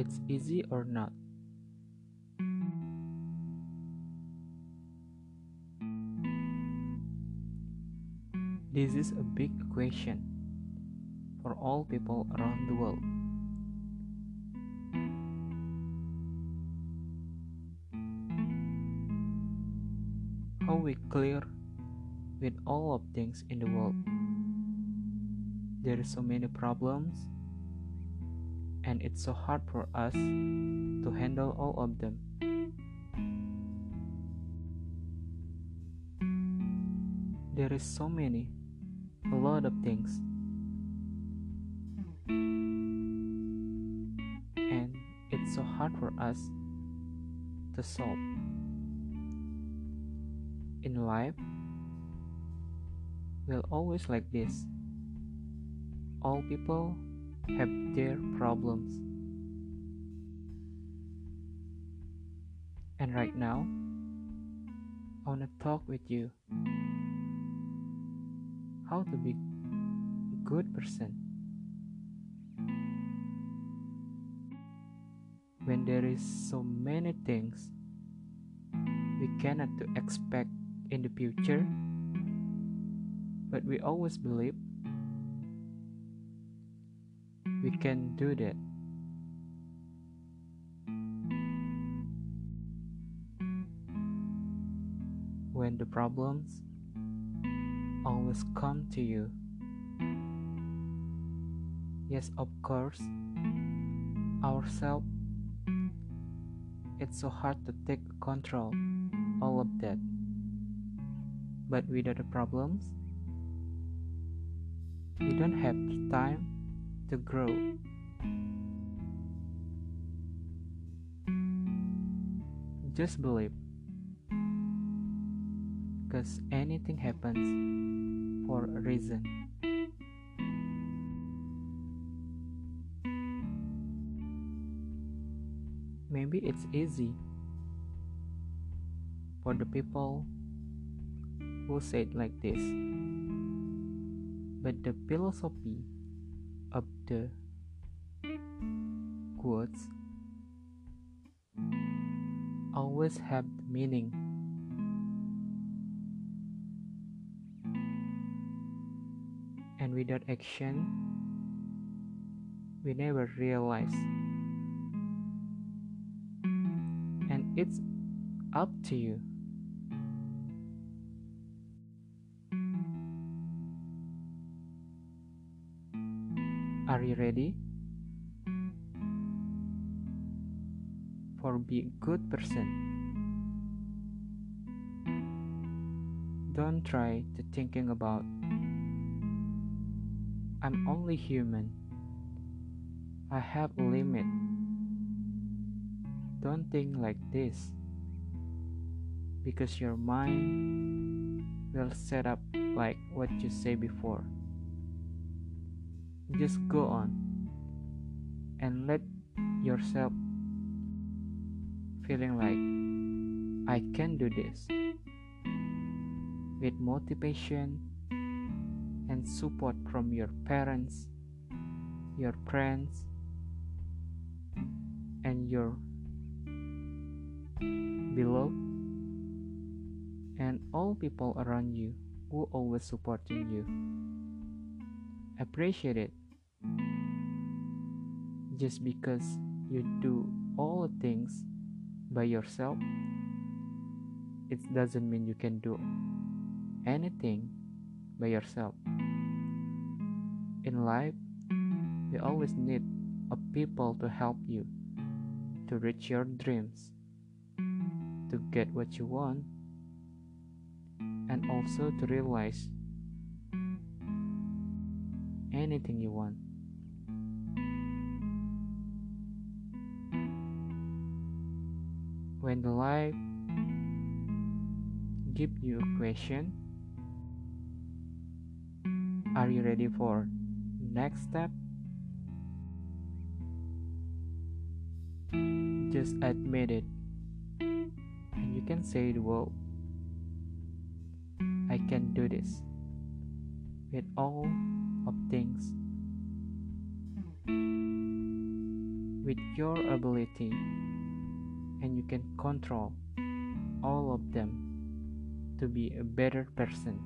it's easy or not. This is a big question for all people around the world. How we clear with all of things in the world. There are so many problems and it's so hard for us to handle all of them. There is so many, a lot of things. And it's so hard for us to solve. In life, we're always like this. All people have their problems. And right now, I want to talk with you how to be a good person. When there is so many things we cannot to expect in the future, but we always believe we can do that. When the problems always come to you. Yes, of course, ourselves, it's so hard to take control all of that. But without the problems, we don't have the time to grow. Just believe. Because anything happens for a reason. Maybe it's easy for the people who say it like this. But the philosophy of the quotes always have meaning. And without action, we never realize. And it's up to you. You ready? For be a good person. Don't try to thinking about I'm only human. I have a limit. Don't think like this because your mind will set up like what you say before. Just go on and let yourself feeling like I can do this with motivation and support from your parents, your friends, and your beloved, and all people around you who always supporting you. Appreciate it just because you do all the things by yourself it doesn't mean you can do anything by yourself. In life you always need a people to help you to reach your dreams to get what you want and also to realize anything you want when the life give you a question are you ready for next step? Just admit it. And you can say word i can do this with all of things. With your ability and you can control all of them to be a better person.